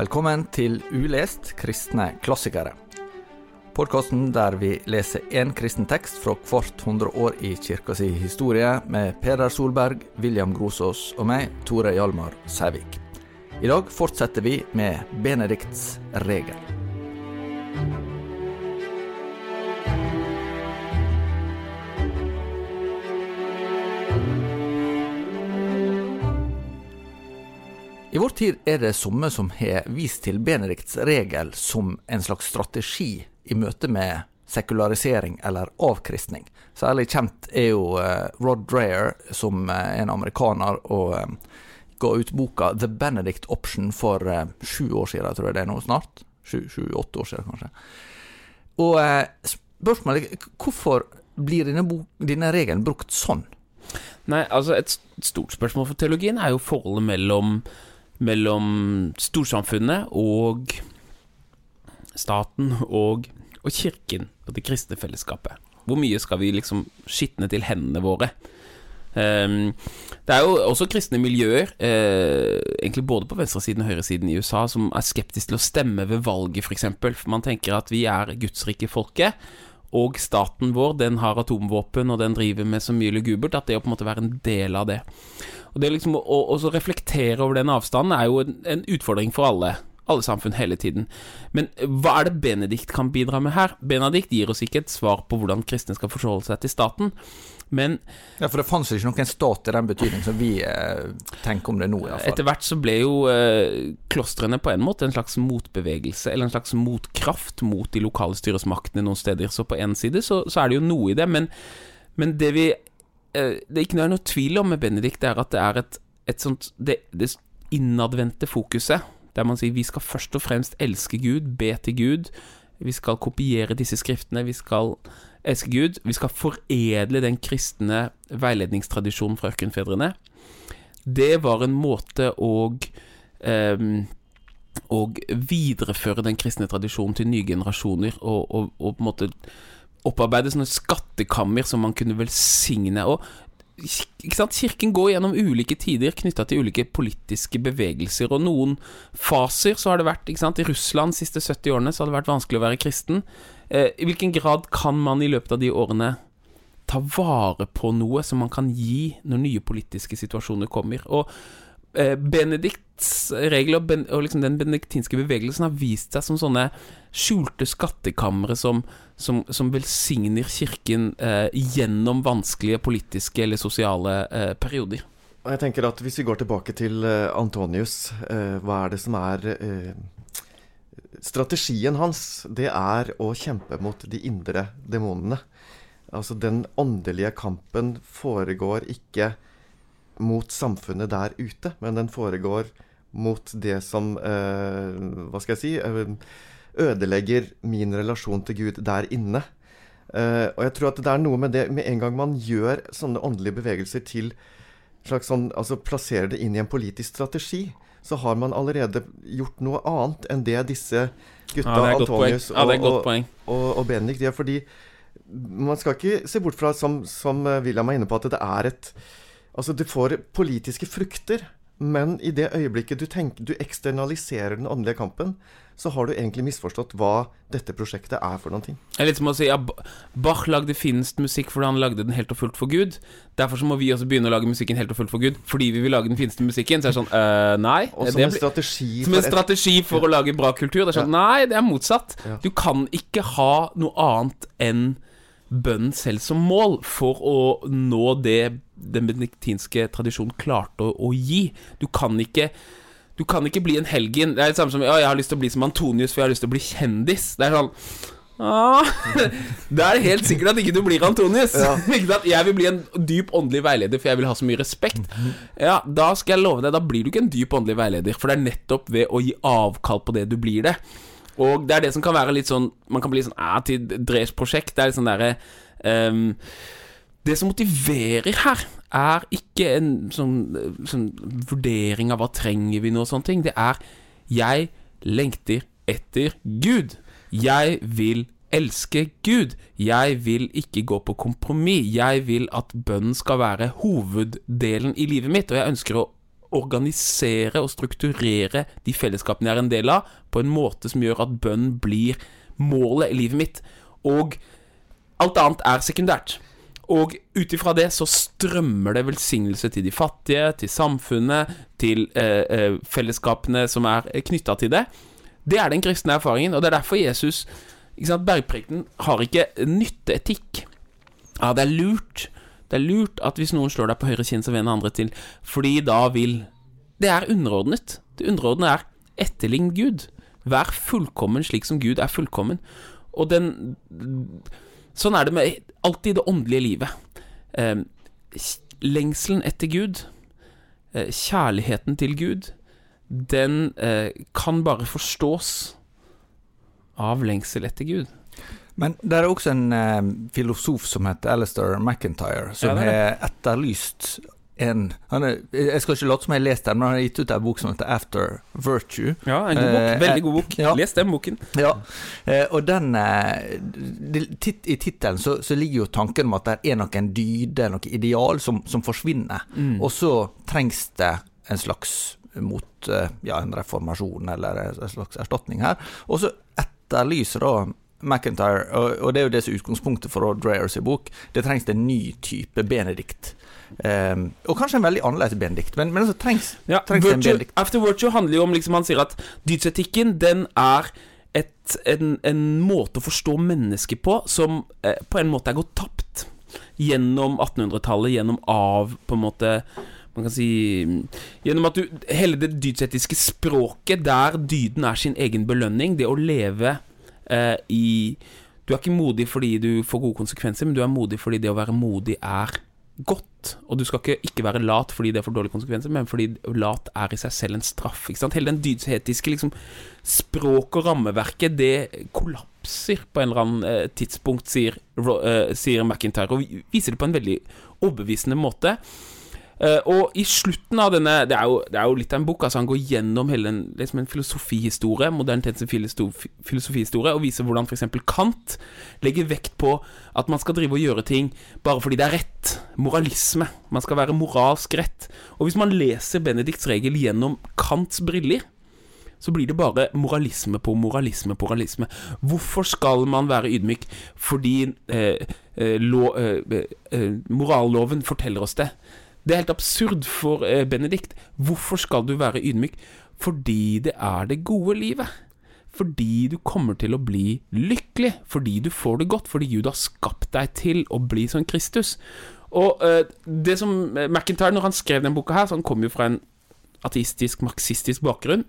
Velkommen til Ulest kristne klassikere. Podkasten der vi leser én kristen tekst fra hvert hundre år i kirka si historie, med Peder Solberg, William Grosås og meg, Tore Hjalmar Sævik. I dag fortsetter vi med Benedikts regel. I tid er det somme som har vist til Benedikts regel som en slags strategi i møte med sekularisering eller avkristning. Særlig kjent er jo eh, Rod Dreyer, som er en amerikaner, og eh, ga ut boka The Benedict Option for eh, sju år siden, tror jeg det er nå snart. Sju-åtte år siden, kanskje. Og spørsmålet er hvorfor blir denne, denne regelen brukt sånn? Nei, altså Et stort spørsmål for teologien er jo forholdet mellom mellom storsamfunnet og staten og, og kirken og det kristne fellesskapet. Hvor mye skal vi liksom skitne til hendene våre? Um, det er jo også kristne miljøer, uh, egentlig både på venstresiden og høyresiden i USA, som er skeptiske til å stemme ved valget, f.eks. For, for man tenker at vi er gudsrike folket, og staten vår den har atomvåpen, og den driver med så mye lugubert at det å på en måte være en del av det og det liksom, å, å reflektere over den avstanden er jo en, en, utfordring for alle. Alle samfunn hele tiden. Men hva er det Benedikt kan bidra med her? Benedikt gir oss ikke et svar på hvordan kristne skal forholde seg til staten. Men Ja, For det fantes ikke noen stat i den betydning som vi eh, tenker om det nå. I hvert fall. Etter hvert så ble jo eh, klostrene på en måte en slags motbevegelse, eller en slags motkraft mot de lokale styresmaktene noen steder. Så på én side så, så, er det jo noe i det, men, men det vi det er ikke noe, tvil om med Benedikt, det er at det er et, et sånt det, det innadvendte fokuset, der man sier vi skal først og fremst elske Gud, be til Gud, vi skal kopiere disse skriftene, vi skal elske Gud, vi skal foredle den kristne veiledningstradisjonen fra ørkenfedrene. Det var en måte å um, og videreføre den kristne tradisjonen til nye generasjoner, og, og, og på en måte opparbeide sånne skattekammer som man kunne velsigne. Og? Kirken går gjennom ulike tider knytta til ulike politiske bevegelser. Og noen faser så har det vært? I Russland de siste 70 årene så har det vært vanskelig å være kristen. Eh, I hvilken grad kan man i løpet av de årene ta vare på noe som man kan gi når nye politiske situasjoner kommer? Og Benedikts regler og, liksom den benediktinske bevegelsen har vist seg som sånne skjulte skattekamre som, som, som velsigner kirken eh, gjennom vanskelige politiske eller sosiale eh, perioder. Jeg tenker at Hvis vi går tilbake til uh, Antonius, eh, hva er det som er uh, Strategien hans, det er å kjempe mot de indre demonene. Altså den åndelige kampen foregår ikke mot samfunnet der ute, men den foregår mot det som eh, Hva skal jeg si eh, Ødelegger min relasjon til Gud der inne. Eh, og jeg tror at det er noe med det Med en gang man gjør sånne åndelige bevegelser til slags sånn, altså plasserer det inn i en politisk strategi, så har man allerede gjort noe annet enn det disse gutta, ja, Antonius ja, og, og, og, og gjør. Fordi man skal ikke se bort fra, som, som William er inne på, at det er et Altså, du får politiske frukter, men i det øyeblikket du, tenker, du eksternaliserer den åndelige kampen, så har du egentlig misforstått hva dette prosjektet er for noen ting. Det er litt som å si ja, Bach lagde finst musikk fordi han lagde den helt og fullt for Gud. Derfor så må vi også begynne å lage musikken helt og fullt for Gud fordi vi vil lage den finste musikken. Så er det sånn øh, Nei. Og som en strategi Som en strategi for å lage bra kultur. Det er sånn ja. Nei, det er motsatt. Ja. Du kan ikke ha noe annet enn bønn selv som mål for å nå det den benediktinske tradisjonen klarte å, å, gi. Du kan ikke Du kan ikke bli en helgen. Det er det samme som ja, jeg har lyst til å bli som Antonius, for jeg har lyst til å bli kjendis. Det er sånn Ah, det er helt sikkert at ikke du blir Antonius. Ja. jeg vil bli en dyp åndelig veileder, for jeg vil ha så mye respekt. Ja, Da skal jeg love deg, da blir du ikke en dyp åndelig veileder, for det er nettopp ved å gi avkall på det du blir det. Og det er det som kan være litt sånn Man kan bli sånn æ, til Dres prosjekt. Det er litt sånn derre um, Det som motiverer her, er ikke en sånn, sånn, vurdering av hva trenger vi nå og sånne ting. Det er jeg lengter etter Gud. Jeg vil elske Gud. Jeg vil ikke gå på kompromiss. Jeg vil at bønnen skal være hoveddelen i livet mitt, og jeg ønsker å organisere og strukturere de fellesskapene jeg er en del av, på en måte som gjør at bønn blir målet i livet mitt. Og alt annet er sekundært. Og ut ifra det så strømmer det velsignelse til de fattige, til samfunnet, til eh, eh, fellesskapene som er knytta til det. Det er den kristne erfaringen, og det er derfor Jesus ikke sant, Bergprekten har ikke nytteetikk. Ja, det er lurt. Det er lurt at hvis noen slår deg på høyre kinn, så vender andre til, fordi da vil Det er underordnet. Det underordnede er etterlign Gud. Vær fullkommen slik som Gud er fullkommen. Og den Sånn er det med alltid det åndelige livet. Eh, lengselen etter Gud, eh, kjærligheten til Gud, den eh, kan bare forstås av lengsel etter Gud. Men det er også en eh, filosof som heter Alistair McIntyre, som Ja, har etterlyst en er, Jeg skal ikke late som jeg har lest den, men han har gitt ut en bok som heter After Virtue. Ja, en god bok. Eh, Veldig god bok. ja. Les den boken. Ja, eh, og den eh, tit, I tittelen så, så ligger jo tanken om at det er noen dyder, noe ideal, som, som forsvinner. Mm. Og så trengs det en slags mot eh, ja, en reformasjon eller en slags erstatning her. Og så etterlyser da McIntyre, og, og det er jo det som er utgangspunktet for Odd Dreyers bok, det trengs en ny type Benedikt. Eh, og kanskje en veldig annerledes Benedikt, men, men altså, trengs, Ja, trengs virtue, en Benedikt. After Virtue handler jo om liksom, Han sier at dydsetikken den er et, en, en måte å forstå mennesket på som eh, på en måte er gått tapt gjennom 1800-tallet, gjennom av på en måte man kan si Gjennom at du Hele det dydsetiske språket, der dyden er sin egen belønning, det å leve eh, i Du er ikke modig fordi du får gode konsekvenser, men du er modig fordi det å være modig er godt. Og du skal ikke, ikke være lat fordi det får dårlige konsekvenser, men fordi lat er i seg selv en straff. Ikke sant? Hele den dydsetiske liksom, språk og rammeverket, det kollapser på en eller annen eh, tidspunkt, sier, eh, sier McIntyre, og viser det på en veldig overbevisende måte. Eh, og i slutten av denne Det er jo, det er jo litt av en bok. Altså Han går gjennom hele en, liksom en filosofihistorie, filosofi, filosofihistorie, og viser hvordan f.eks. Kant legger vekt på at man skal drive og gjøre ting bare fordi det er rett. Moralisme. Man skal være moralsk rett. Og hvis man leser Benedikts regel gjennom Kants briller, så blir det bare moralisme på moralisme på moralisme. Hvorfor skal man være ydmyk? Fordi eh, eh, lå, eh, eh, moralloven forteller oss det. Det er helt absurd for eh, Benedikt. Hvorfor skal du være ydmyk? Fordi det er det gode livet. Fordi du kommer til å bli lykkelig. Fordi du får det godt. Fordi Gud har skapt deg til å bli som Kristus. Og eh, det som eh, McIntyre, når han skrev den boka her, så han kom jo fra en ateistisk, marxistisk bakgrunn.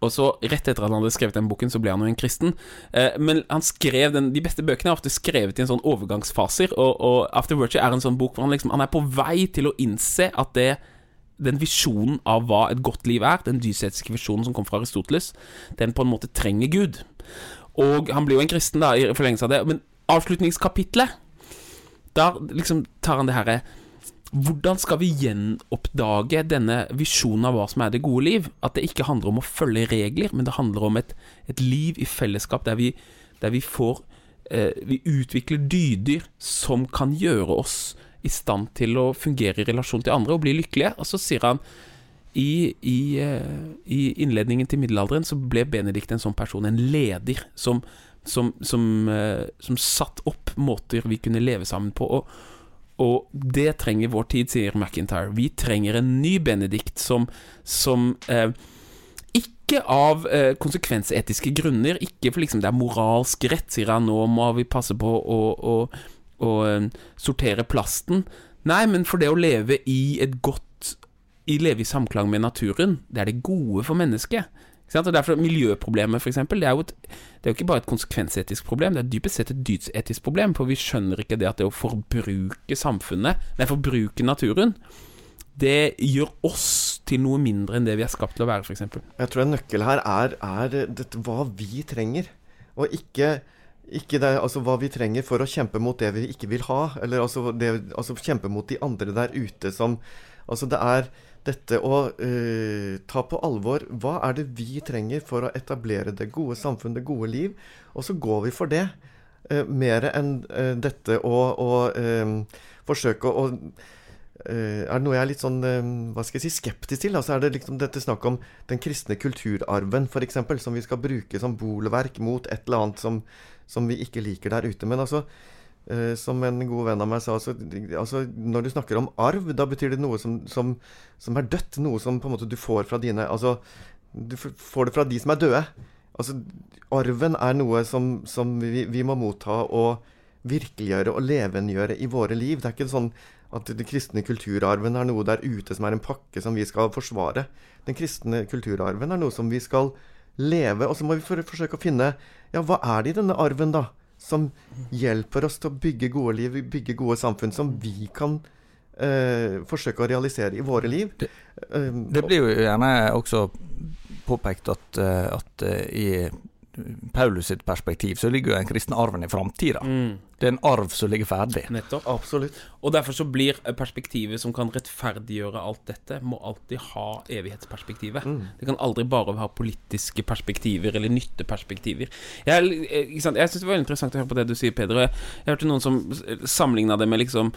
Og så Rett etter at han hadde skrevet den boken, så ble han jo en kristen. Eh, men han skrev den, de beste bøkene er ofte skrevet i en sånn overgangsfaser. Og, og After Virtue er en sånn bok hvor han liksom Han er på vei til å innse at det den visjonen av hva et godt liv er, den dysetiske visjonen som kom fra Aristoteles, den på en måte trenger Gud. Og han blir jo en kristen, da, i forlengelse av det. Men avslutningskapitlet, der liksom tar han det herre hvordan skal vi gjenoppdage denne visjonen av hva som er det gode liv? At det ikke handler om å følge regler, men det handler om et, et liv i fellesskap der vi, der vi får eh, Vi utvikler dyder som kan gjøre oss i stand til å fungere i relasjon til andre og bli lykkelige. Og så sier han i, i, eh, I innledningen til middelalderen så ble Benedikt en sånn person, en leder, som, som, som, eh, som satt opp måter vi kunne leve sammen på. Og, og det trenger vår tid, sier McIntyre. Vi trenger en ny Benedikt som, som eh, Ikke av eh, konsekvensetiske grunner, ikke for liksom det er moralsk rett, sier han. Nå må vi passe på å, å, å å sortere plasten. Nei, men for det å leve i et godt i leve i samklang med naturen, det er det gode for mennesket. Og derfor Miljøproblemet, eksempel, det er jo et, det er jo ikke bare et konsekvensetisk problem, det er dypest sett et dydsetisk problem, for vi skjønner ikke det at det å forbruke samfunnet, nei, forbruke naturen, det gjør oss til noe mindre enn det vi er skapt til å være, f.eks. Jeg tror en nøkkel her er, er dette, hva vi trenger, og ikke ikke det, altså hva vi trenger for å kjempe mot det vi ikke vil ha. Eller altså, det, altså kjempe mot de andre der ute som Altså det er dette å eh, ta på alvor Hva er det vi trenger for å etablere det gode samfunn, det gode liv? Og så går vi for det. Eh, mer enn eh, dette å, eh, forsøke å eh, er det noe jeg er litt sånn eh, hva skal jeg si, skeptisk til. Altså er det liksom dette snakk om den kristne kulturarven, f.eks., som vi skal bruke som bolverk mot et eller annet som, som vi ikke liker der ute. Men altså, som en god venn av meg sa, altså, altså, når du snakker om arv, da betyr det noe som, som, som, er dødt. Noe som på en måte du får fra dine Altså, du får det fra de som er døde. Altså, arven er noe som, som vi, vi, må motta og virkeliggjøre og levendegjøre i våre liv. Det er ikke sånn at den kristne kulturarven er noe der ute som er en pakke som vi skal forsvare. Den kristne kulturarven er noe som vi skal leve, og så må vi for, forsøke å finne Ja, hva er det i denne arven, da? Som hjelper oss til å bygge gode liv, bygge gode samfunn, som vi kan uh, forsøke å realisere i våre liv. Det, eh, det blir jo gjerne også påpekt at, eh, at eh, i Paulus sitt perspektiv, så ligger jo den kristne arven i framtida. Mm. Det er en arv som ligger ferdig. Nettopp. Absolutt. Og derfor så blir perspektivet som kan rettferdiggjøre alt dette, må alltid ha evighetsperspektivet. Mm. Det kan aldri bare ha politiske perspektiver eller nytteperspektiver. Jeg, jeg, jeg syns det var interessant å høre på det du sier, Peder. Jeg hørte noen som sammenligna det med liksom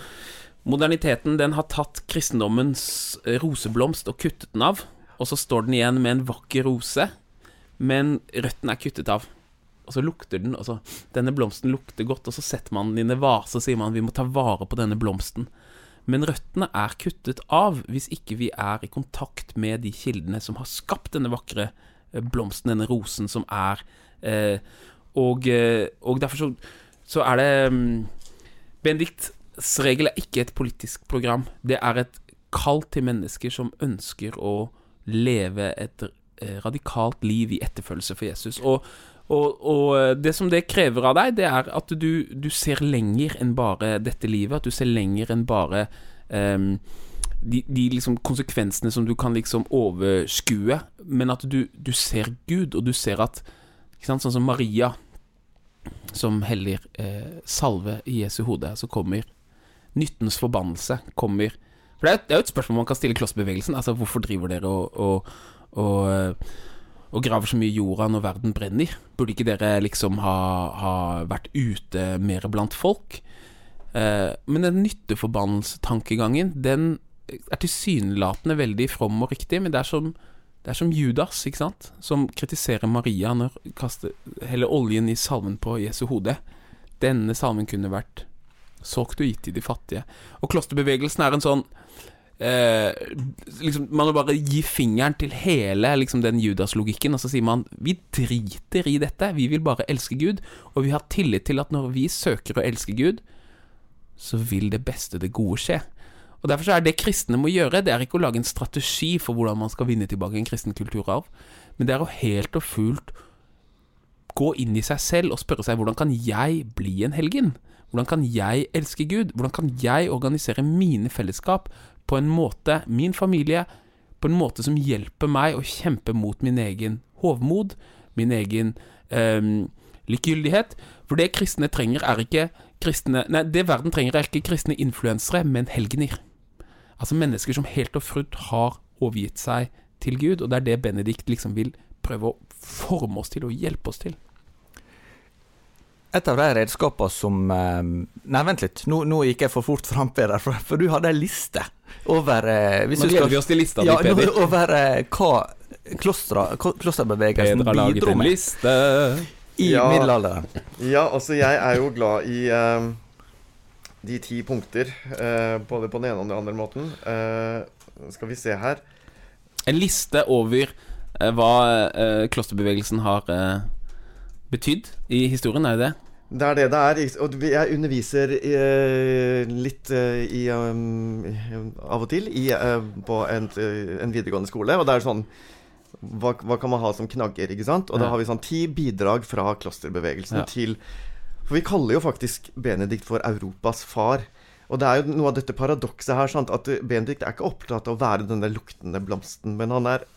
Moderniteten den har tatt kristendommens roseblomst og kuttet den av, og så står den igjen med en vakker rose men røttene er kuttet av. Og så lukter den, og så Denne blomsten lukter godt, og så setter man den i en vase og sier man vi må ta vare på denne blomsten. Men røttene er kuttet av hvis ikke vi er i kontakt med de kildene som har skapt denne vakre eh, blomsten, denne rosen som er eh, og, eh, og, derfor så, så er det um, Benedikts regel er ikke et politisk program. Det er et kall til mennesker som ønsker å leve et Eh, radikalt liv i etterfølgelse for Jesus. Og, og, og, eh, det som det krever av deg, det er at du, du, ser lenger enn bare dette livet. At du ser lenger enn bare um, de, de liksom konsekvensene som du kan liksom overskue, men at du, du ser Gud, og du ser at Sånn som Maria, som heller eh, salve i Jesu hode, så kommer nyttens forbannelse kommer For det er, jo et spørsmål man kan stille klossbevegelsen. Altså, hvorfor driver dere og, og og, og graver så mye jorda når verden brenner. Burde ikke dere liksom ha, ha vært ute mer blant folk? Eh, men den nytteforbannelsetankegangen, den er tilsynelatende veldig from og riktig, men det er som, det er som Judas, ikke sant, som kritiserer Maria når kaster, heller oljen i salven på Jesu hode. Denne salven kunne vært solgt og gitt til de fattige. Og klosterbevegelsen er en sånn eh, liksom, Man må bare gi fingeren til hele liksom, den Judas-logikken, og så sier man vi driter i dette, vi vil bare elske Gud, og vi har tillit til at når vi søker å elske Gud, så vil det beste, det gode, skje. Og Derfor så er det kristne må gjøre, det er ikke å lage en strategi for hvordan man skal vinne tilbake en kristen kulturarv, men det er å helt og fullt gå inn i seg selv og spørre seg hvordan kan jeg bli en helgen? Hvordan kan jeg elske Gud? Hvordan kan jeg organisere mine fellesskap på en måte, min familie, på en måte som hjelper meg å kjempe mot min egen hovmod, min egen eh, likegyldighet. For det kristne trenger, er ikke kristne Nei, det verden trenger, er ikke kristne influensere, men helgener. Altså mennesker som helt og frutt har overgitt seg til Gud, og det er det Benedikt liksom vil prøve å forme oss til og hjelpe oss til. Et av de redskapene som ehm, Nei, vent litt. Nå, nå gikk jeg for fort fram, Peder, for, for du hadde ei liste over eh, Nå gleder vi oss til lista ja, di, Peder. Over eh, hva klostra, klosterbevegelsen bidro med liste. i ja, middelalderen. Ja, altså, jeg er jo glad i uh, de ti punkter, uh, både på den ene og den andre måten. Uh, skal vi se her. En liste over hva klosterbevegelsen har betydd i historien, er det det? Det er det det er. Og jeg underviser eh, litt eh, i, um, av og til i, eh, på en, en, videregående skole. Og det er sånn hva, hva, kan man ha som knagger? ikke sant? Og ja. da har vi sånn ti bidrag fra klosterbevegelsen ja. til For vi kaller jo faktisk Benedikt for Europas far. Og det er jo noe av dette paradokset her, sant? at Benedikt er ikke opptatt av å være denne luktende blomsten, men han er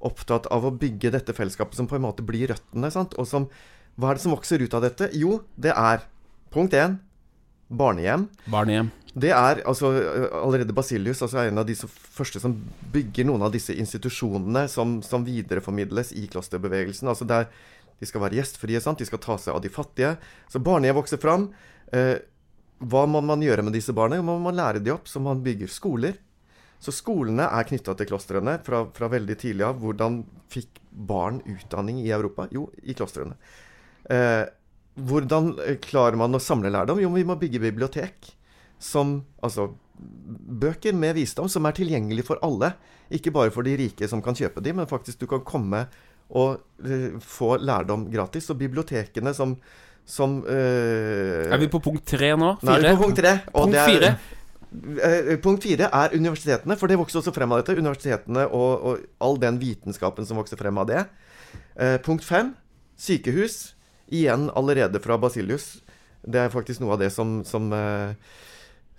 opptatt av å bygge dette fellesskapet som på en måte blir røttene, sant? og som hva er det som vokser ut av dette? Jo, det er punkt én barnehjem. Barnehjem. Det er altså allerede Basilius, altså en av de første som bygger noen av disse institusjonene som, som videreformidles i klosterbevegelsen. Altså der de skal være gjestfrie, sant? de skal ta seg av de fattige. Så barnehjem vokser fram. Eh, hva må man gjøre med disse barna? Man må lære de opp, så man bygger skoler. Så skolene er knytta til klostrene fra, fra, veldig tidlig av. Hvordan fikk barn utdanning i Europa? Jo, i klostrene. Eh, hvordan klarer man å samle lærdom? Jo, vi må bygge bibliotek. Som Altså bøker med visdom som er tilgjengelig for alle. Ikke bare for de rike som kan kjøpe de, men faktisk du kan komme og uh, få lærdom gratis. Og bibliotekene som, som uh, Er vi på punkt tre nå? Fire? Nei, vi er på punkt tre. punkt fire. Uh, punkt fire er universitetene, for det vokser også frem av dette. Universitetene og, og all den vitenskapen som vokser frem av det. punkt fem sykehus. Igjen allerede fra Basilius. Det er faktisk noe av det som, som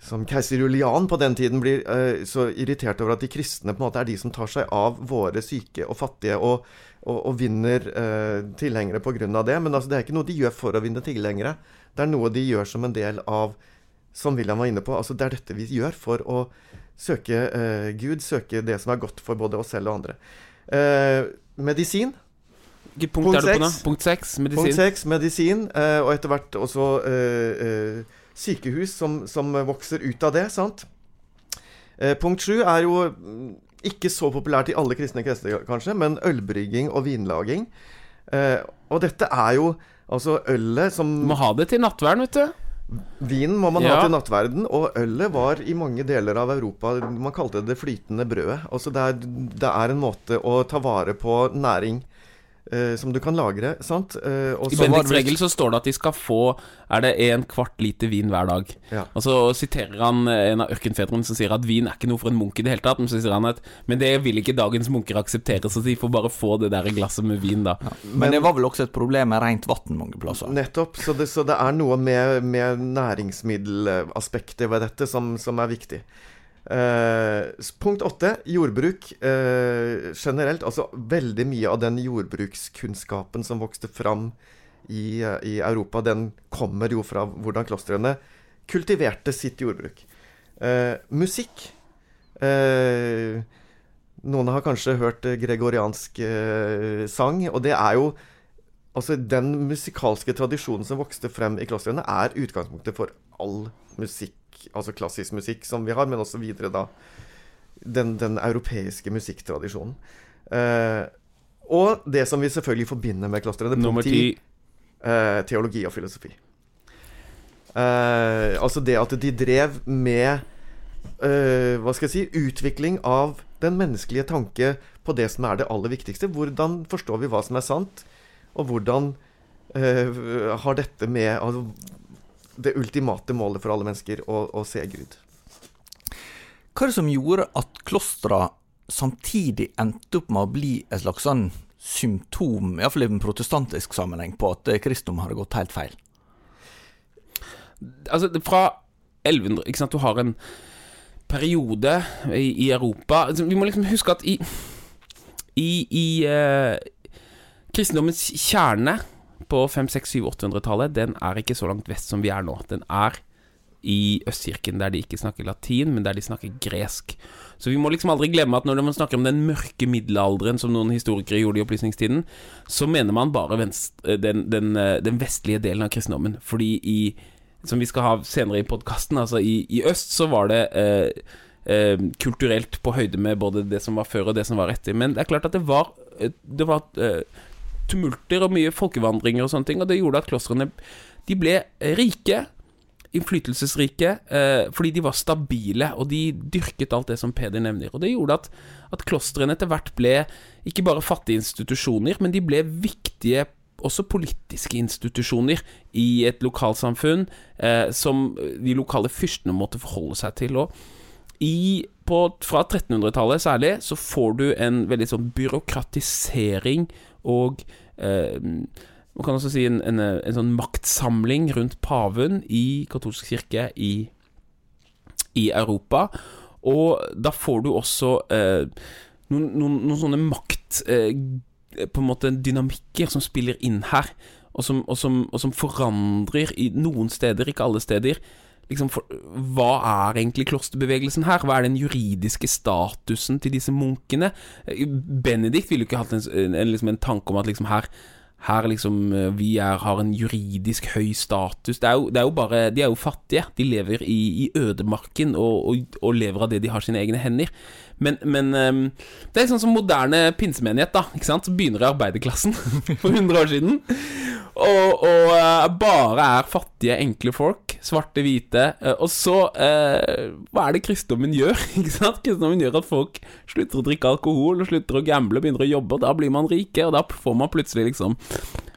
som keiser Julian på den tiden blir uh, så irritert over at de kristne på en måte er de som tar seg av våre syke og fattige, og, og, og vinner eh, tilhengere pga. det. Men altså, det er ikke noe de gjør for å vinne tilhengere. Det er noe de gjør som en del av Som William var inne på. altså Det er dette vi gjør for å søke eh, Gud, søke det som er godt for både oss selv og andre. medisin. Hvilket punkt, punkt er du på nå? Punkt seks, medisin. Punkt seks, medisin. og etter hvert også uh, sykehus som, som vokser ut av det. sant? Eh, punkt sju er jo mm, ikke så populært i alle kristne kretser, kanskje, men ølbrygging og vinlaging. Eh, og dette er jo altså ølet som må ha det til nattverden, vet du. Vinen må man ja. ha til nattverden, og ølet var i mange deler av Europa Man kalte det det flytende brødet. Altså det er, det er en måte å ta vare på næring Uh, som du kan lagre. sant? Uh, I Bendiks regel så står det at de skal få Er det en kvart liter vin hver dag. Ja. Og så siterer han eh, en av ørkenfedrene som sier at vin er ikke noe for en munk i det hele tatt. Men så sier han at Men det vil ikke dagens munker akseptere, så de får bare få det der glasset med vin, da. Ja. Men, men, det var vel også et problem med rent vann mange plasser? Nettopp. Så det, så det er noe med, med næringsmiddelaspektet ved dette som, som er viktig. Uh, punkt åtte jordbruk Eh, generelt. Altså veldig mye av den jordbrukskunnskapen som vokste fram i, uh, i Europa, den kommer jo fra hvordan klostrene kultiverte sitt jordbruk. musikk Noen har kanskje hørt gregoriansk sang, og det er jo Altså, den musikalske tradisjonen som vokste frem i klostrene, er utgangspunktet for all musikk altså klassisk musikk som vi har, men også videre da den, den europeiske musikktradisjonen. Eh, og det som vi selvfølgelig forbinder med klostrene, Nummer ti. Eh, teologi og filosofi. Eh, altså det at de drev med eh, Hva skal jeg si utvikling av den menneskelige tanke på det som er det aller viktigste. Hvordan forstår vi hva som er sant, og hvordan eh, har dette med altså, det ultimate målet for alle mennesker, å, å se Gud. Hva er det som gjorde at klostra samtidig endte opp med å bli et slags sånn symptom, iallfall i en protestantisk sammenheng, på at kristendom hadde gått helt feil? Altså, fra 1100 Ikke sant, du har en periode i, i Europa altså, Vi må liksom huske at i i, i eh, kristendommens kjerne på 500-600-800-tallet, den er ikke så langt vest som vi er nå. Den er i Østkirken, der de ikke snakker latin, men der de snakker gresk. Så vi må liksom aldri glemme at når man snakker om den mørke middelalderen, som noen historikere gjorde i opplysningstiden, så mener man bare venstre, den, den, den, vestlige delen av kristendommen. Fordi i Som vi skal ha senere i podkasten, altså i, i, øst så var det eh, eh, kulturelt på høyde med både det som var før og det som var etter. Men det er klart at det var, det var eh, tumulter og mye folkevandringer og sånne ting, og det gjorde at klostrene de ble rike, innflytelsesrike, eh, fordi de var stabile, og de dyrket alt det som Peder nevner. Og det gjorde at, at klostrene etter hvert ble ikke bare fattige institusjoner, men de ble viktige også politiske institusjoner i et lokalsamfunn eh, som de lokale fyrstene måtte forholde seg til. Og i, på, fra 1300-tallet særlig så får du en veldig sånn byråkratisering og eh, man kan også si en, en, en, sånn maktsamling rundt paven i katolsk kirke i, i Europa. Og da får du også eh, noen, noen, noen, sånne makt... Eh, på en måte dynamikker som spiller inn her, og som, og som, og som forandrer i noen steder, ikke alle steder, liksom, for, hva er egentlig klosterbevegelsen her? Hva er den juridiske statusen til disse munkene? Benedikt ville jo ikke hatt en, en, liksom en tanke om at liksom her, her liksom eh, vi er, har en juridisk høy status. Det er jo, det er jo bare De er jo fattige. De lever i, i ødemarken og, og, og, lever av det de har sine egne hender. Men, men um, det er sånn som moderne pinsemenighet, da. Ikke sant? Så begynner i arbeiderklassen for 100 år siden. Og, og uh, bare er fattige, enkle folk. Svarte, hvite. Uh, og så uh, Hva er det kristendommen gjør? Ikke sant? Kristendommen gjør at folk slutter å drikke alkohol og slutter å gamble begynner å jobbe. Og da blir man rike, og da får man plutselig liksom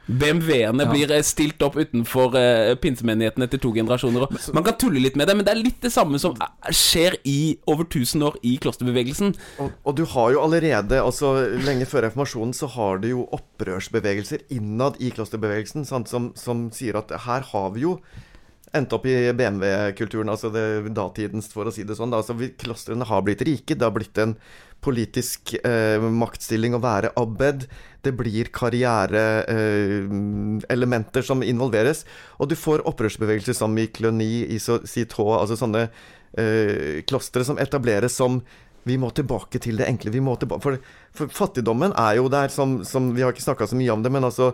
BMW-ene ja. blir stilt opp utenfor uh, pinsemenigheten etter to generasjoner. man kan tulle litt med det, men det er litt det samme som skjer i over 1000 år i klosterbevegelsen. Og, og, du har jo allerede, altså lenge før reformasjonen, så har du jo opprørsbevegelser innad i klosterbevegelsen sant, som, som sier at her har vi jo endt opp i BMW-kulturen, altså det, datidens, for å si det sånn. Da. Altså, klostrene har blitt rike. Det har blitt en politisk eh, maktstilling å være abbed. Det blir karriereelementer eh, som involveres. Og du får opprørsbevegelser som i Cluny, i Citeaux, altså sånne eh, klostre som etableres som vi må tilbake til det enkle. Vi må for, for fattigdommen er jo der som, som Vi har ikke snakka så mye om det, men altså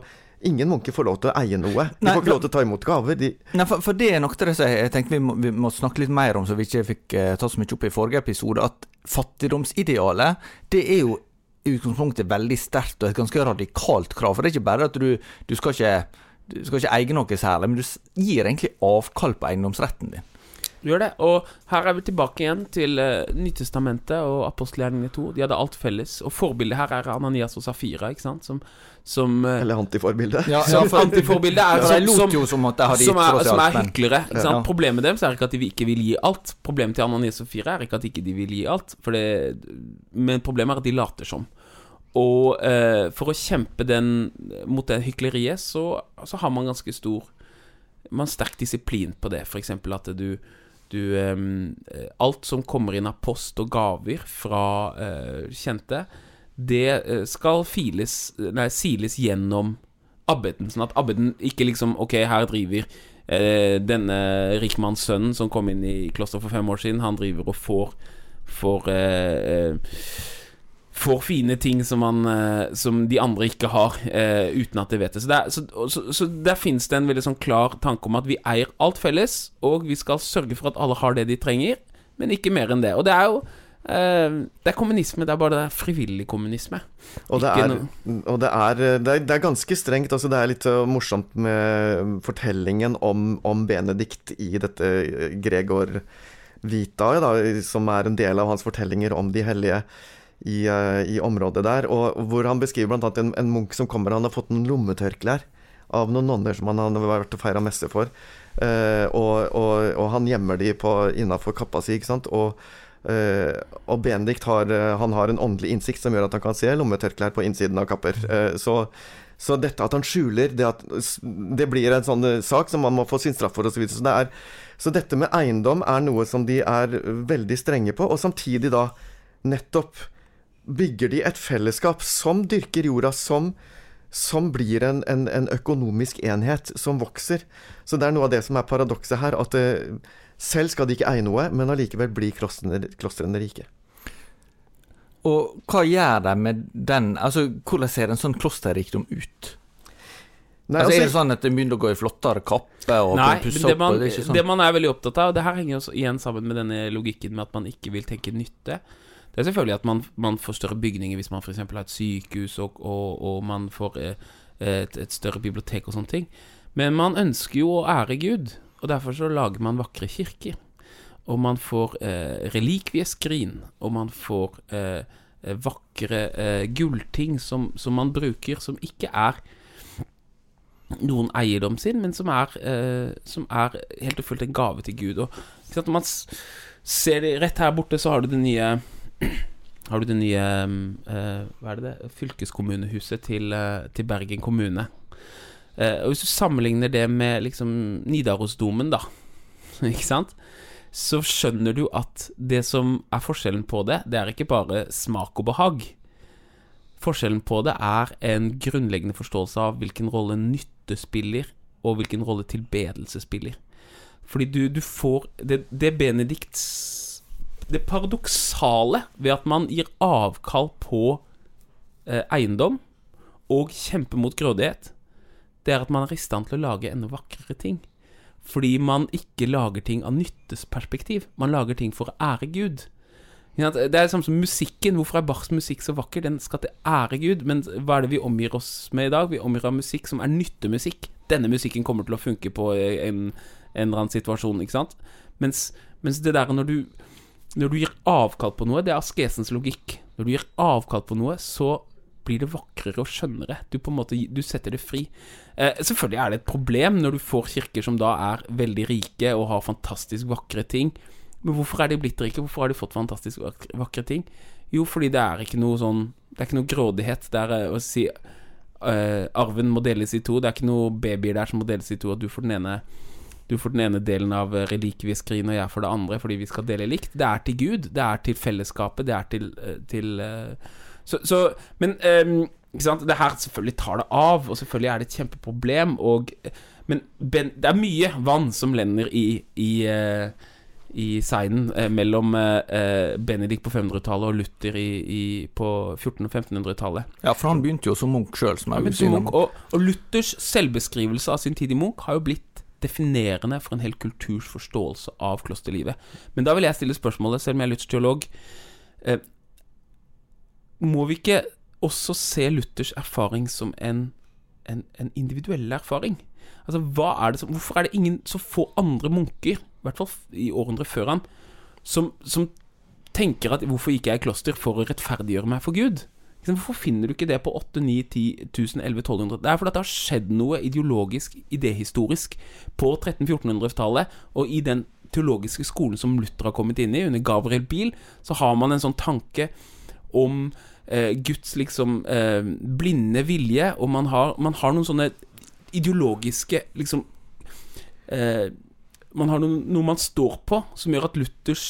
Ingen munker får lov til å eie noe. De Nei, får ikke lov til å ta imot gaver. De Nei, for, for, det er av det jeg tenkte vi må, vi må, snakke litt mer om, som vi ikke fikk uh, tatt så mye opp i forrige episode. At fattigdomsidealet, det er jo i utgangspunktet veldig sterkt og et ganske radikalt krav. For det er ikke bare at du, du skal ikke du skal ikke eie noe særlig, men du gir egentlig avkall på eiendomsretten din. Du gjør det. Og her er vi tilbake igjen til uh, Nytestamentet og apostelgjerningene 2. De hadde alt felles. Og forbildet her er Ananias og Safira, ikke sant? Som, som uh, Eller antiforbildet. Ja, ja, for, antiforbildet er som, som, som, som, er, som er hyklere. Ikke sant? Ja. Problemet deres er ikke at de ikke vil gi alt. Problemet til Ananias og Safira er ikke at de ikke vil gi alt. Det, men problemet er at de later som. Og uh, for å kjempe den, mot det hykleriet, så, så har man ganske stor Man har sterk disiplin på det. F.eks. at du du um, Alt som kommer inn av post og gaver fra uh, kjente, det uh, skal files Nei, siles gjennom abbeden. Sånn at abbeden ikke liksom Ok, her driver denne rikmannssønnen som kom inn i klosteret for fem år siden, han driver og får får får fine ting som, man, eh, som de andre ikke har, uh, uten at de vet det. Så, der, så, så, så der finnes det en veldig sånn klar tanke om at vi eier alt felles, og vi skal sørge for at alle har det de trenger, men ikke mer enn det. Og det er jo uh, det er kommunisme, det er bare det er frivillig kommunisme. Og, det er, og det, er, det, er, det, er, ganske strengt. Altså det er litt morsomt med fortellingen om, om Benedikt i dette Gregor Vitae, da, som er en del av hans fortellinger om de hellige i, uh, i, området der. Og hvor han beskriver bl.a. En, en munk som kommer. Han har fått noen lommetørklær av noen nonner som han har vært og feira messe for. Eh, og, og, og, han gjemmer de innafor kappa si, ikke sant. Og, eh, og Benedikt har, han har en åndelig innsikt som gjør at han kan se lommetørklær på innsiden av kapper. så så dette at han skjuler, det, at, det blir en sånn sak som man må få sin straff for osv. Så, så, så dette med eiendom er noe som de er veldig strenge på, og samtidig da nettopp bygger de et fellesskap som dyrker jorda, som, som blir en, en, en, økonomisk enhet som vokser. Så det er noe av det som er paradokset her, at det, eh, selv skal de ikke eie noe, men allikevel blir klostrene, klostrene rike. Og hva gjør de med den Altså, hvordan ser en sånn klosterrikdom ut? Nei, altså, altså, er det sånn at det begynner å gå i flottere kappe og nei, pusse opp? Man, det, sånn. det man er veldig opptatt av, og det her henger også igjen sammen med denne logikken med at man ikke vil tenke nytte. Det er selvfølgelig at man, man får større bygninger hvis man f.eks. har et sykehus, og, og, og man får eh, et, et, større bibliotek og sånne ting. Men man ønsker jo å ære Gud, og derfor så lager man vakre kirker. Og man får eh, relikvieskrin, og man får eh, vakre eh, gullting som, som, man bruker, som ikke er noen eiendom sin, men som er, eh, som er helt og fullt en gave til Gud. Og når man ser det rett her borte, så har du det nye har du det nye uh, Hva er det det? Fylkeskommunehuset til, uh, til Bergen kommune. Uh, og Hvis du sammenligner det med liksom Nidarosdomen, da, ikke sant, så skjønner du at det som er forskjellen på det, det er ikke bare smak og behag. Forskjellen på det er en grunnleggende forståelse av hvilken rolle nytte spiller, og hvilken rolle tilbedelse spiller. Fordi du, du får Det, det Benedikts det paradoksale ved at man gir avkall på eh, eiendom og kjemper mot grådighet, det er at man er i stand til å lage enda vakrere ting. Fordi man ikke lager ting av nyttesperspektiv. Man lager ting for å ære Gud. Det er Det samme som musikken. Hvorfor er Bachs musikk så vakker? Den skal til ære Gud. Men hva er det vi omgir oss med i dag? Vi omgir av musikk som er nyttemusikk. Denne musikken kommer til å funke på en, en eller annen situasjon, ikke sant? Mens, mens det der når du, når du gir avkall på noe, det er askesens logikk. Når du gir avkall på noe, så blir det vakrere og skjønnere. Du på en måte Du setter det fri. Eh, selvfølgelig er det et problem når du får kirker som da er veldig rike og har fantastisk vakre ting. Men hvorfor er de blitt rike? Hvorfor har de fått fantastisk vakre, vakre ting? Jo, fordi det er ikke noe sånn Det er ikke noe grådighet. Det er eh, å si eh, Arven må deles i to. Det er ikke noe babyer der som må deles i to, at du får den ene du får den ene delen av relikvieskrinet, og jeg får det andre, fordi vi skal dele likt. Det er til Gud. Det er til fellesskapet. Det er til, eh, til uh, så, så, Men ikke sant? det her selvfølgelig tar det av, og selvfølgelig er det et kjempeproblem. Og, men ben, det er mye vann som lender i, i, i seinen eh, mellom eh, Benedikt på 500-tallet og Luther i, i, på 1400- og 1500-tallet. Ja, for han begynte jo som Munch sjøl, som er si. Og, og Luthers selvbeskrivelse av sin tid i Munch har jo blitt definerende for en hel kulturs forståelse av klosterlivet. Men da vil jeg stille spørsmålet, selv om jeg er luthersteolog eh, Må vi ikke også se Luthers erfaring som en, en, en individuell erfaring? Altså, er som, Hvorfor er det ingen så få andre munker, i hvert fall i århundret før han, som, som tenker at hvorfor gikk jeg i kloster for å rettferdiggjøre meg for Gud? Hvorfor finner du ikke det på 8, 9, 10, 1000, 11, 1200? Det er fordi det har skjedd noe ideologisk, idéhistorisk, på 1300-1400-tallet, og i den teologiske skolen som Luther har kommet inn i, under Gabriel Biel, så har man en sånn tanke om eh, Guds liksom eh, blinde vilje, og man har, man har, noen sånne ideologiske liksom eh, Man har noe, noe man står på, som gjør at Luthers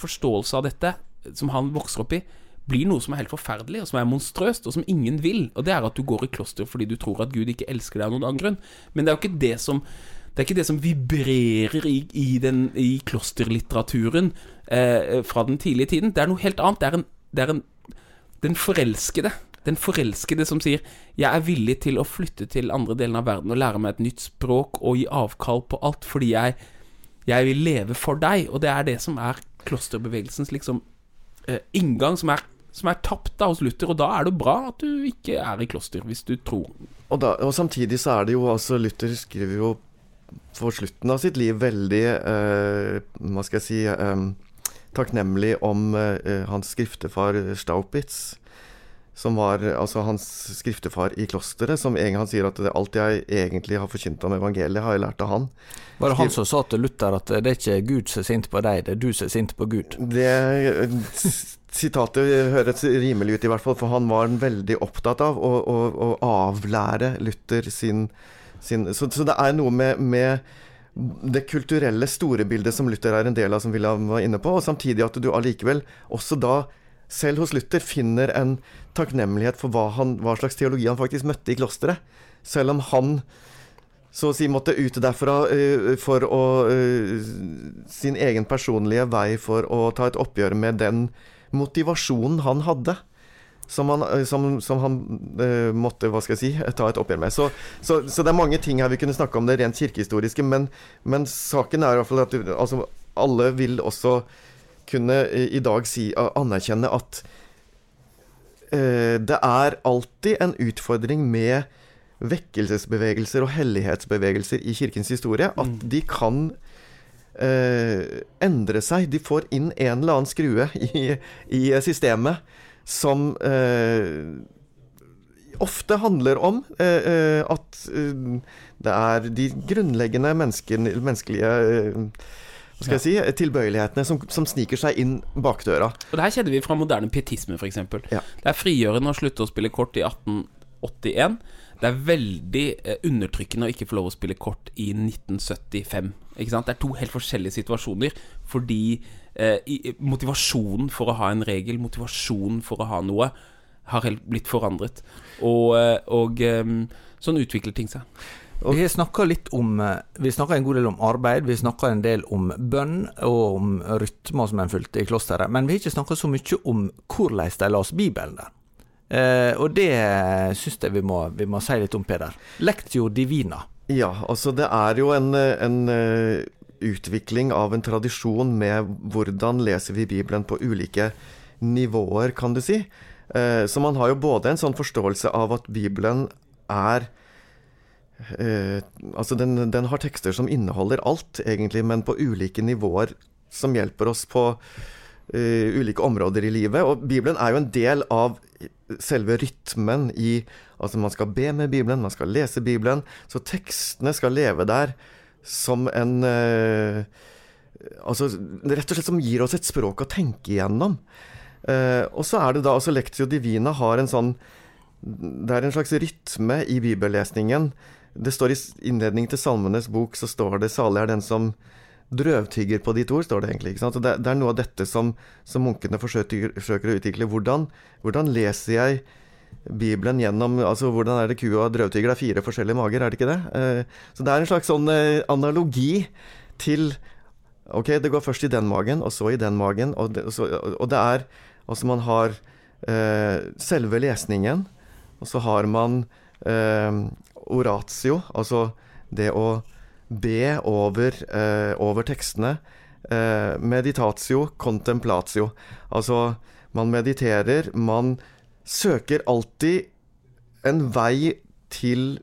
forståelse av dette, som han vokser opp i, blir noe som er helt forferdelig, og som er monstrøst, og som ingen vil. Og det er at du går i kloster fordi du tror at Gud ikke elsker deg av noen annen grunn. Men det er jo ikke det som det er ikke det som vibrerer i, i, den, i klosterlitteraturen eh, fra den tidlige tiden. Det er noe helt annet. Det er, en, det er en, den forelskede. Den forelskede som sier 'Jeg er villig til å flytte til andre delen av verden og lære meg et nytt språk og gi avkall på alt fordi jeg, jeg vil leve for deg'. Og det er det som er klosterbevegelsens liksom eh, inngang, som er som er tapt da hos Luther, og da er det bra at du ikke er i kloster, hvis du tror. Og, da, og samtidig så er det jo altså Luther skriver jo for slutten av sitt liv veldig eh, Hva skal jeg si eh, takknemlig om eh, hans skriftefar Staupitz. Som var altså hans skriftefar i klosteret, som en gang sier at det, alt jeg egentlig har forkynt om evangeliet, har jeg lært av han. Var det han som sa til Luther at det er ikke Gud som er sint på deg, det er du som er sint på Gud? Det Sitatet høres rimelig ut, i hvert fall, for han var veldig opptatt av å, å, å avlære Luther sin, sin så, så, det er noe med, med, det kulturelle store bildet som Luther er en del av, som William var inne på, og samtidig at du allikevel også da, selv hos Luther, finner en takknemlighet for hva, han, hva slags teologi han faktisk møtte i klosteret. Selv om han så å si måtte ut derfra uh, for å uh, sin egen personlige vei for å ta et oppgjør med den motivasjonen han hadde. Som han, eh, som, som han uh, måtte hva skal jeg si, ta et oppgjør med. Så, så, så, det er mange ting her vi kunne snakke om det rent kirkehistoriske, men, men saken er i hvert fall at altså, alle vil også kunne uh, i dag si, uh, anerkjenne at det er alltid en utfordring med vekkelsesbevegelser og hellighetsbevegelser i kirkens historie. At mm. de kan eh, endre seg. De får inn en eller annen skrue i, i systemet som eh, ofte handler om eh, eh at eh, det er de grunnleggende menneskelige eh, hva skal jeg si, tilbøyelighetene som, som, sniker seg inn bakdøra. Og Det her kjenner vi fra moderne pietisme, f.eks. Ja. Det er frigjørende å slutte å spille kort i 1881. Det er veldig eh, undertrykkende å ikke få lov å spille kort i 1975. Ikke sant? Det er to helt forskjellige situasjoner, fordi eh, motivasjonen for å ha en regel, motivasjonen for å ha noe, har helt blitt forandret. Og, eh, og eh, sånn utvikler ting seg. Og vi snakka litt om eh, Vi snakka en god del om arbeid, vi snakka en del om bønn og om rytmer som en fulgte i klosteret, men vi har ikke snakka så mye om hvordan de las Bibelen der. Eh, og det syns jeg vi må, vi må si litt om, Peder. Lectio divina. Ja, altså det er jo en, en uh, utvikling av en tradisjon med hvordan leser vi Bibelen på ulike nivåer, kan du si. Eh, så man har jo både en sånn forståelse av at Bibelen er uh, Altså den, den, har tekster som inneholder alt, egentlig, men på ulike nivåer som hjelper oss på ulike områder i livet. Og Bibelen er jo en del av selve rytmen i Altså, man skal be med Bibelen, man skal lese Bibelen. Så tekstene skal leve der som en uh, Altså rett og slett som gir oss et språk å tenke igjennom. Uh, og så er det da altså Lectio Divina har en sånn Det er en slags rytme i bibellesningen. Det står i innledningen til Salmenes bok så står det 'Salig er den som drøvtygger på ditt ord', står det egentlig. Det, det, er noe av dette som, som munkene forsøker, forsøker, å utvikle. Hvordan, hvordan, leser jeg Bibelen gjennom altså Hvordan er det kua drøvtygger? Det er fire forskjellige mager, er det ikke det? Eh, så det er en slags sånn eh, analogi til Ok, det går først i den magen, og så i den magen, og det, og så, og det er Altså, man har eh, selve lesningen, og så har man eh, oratio, altså det å be over, eh, over tekstene. Eh, meditatio, contemplatio. Altså, man mediterer, man søker alltid en vei til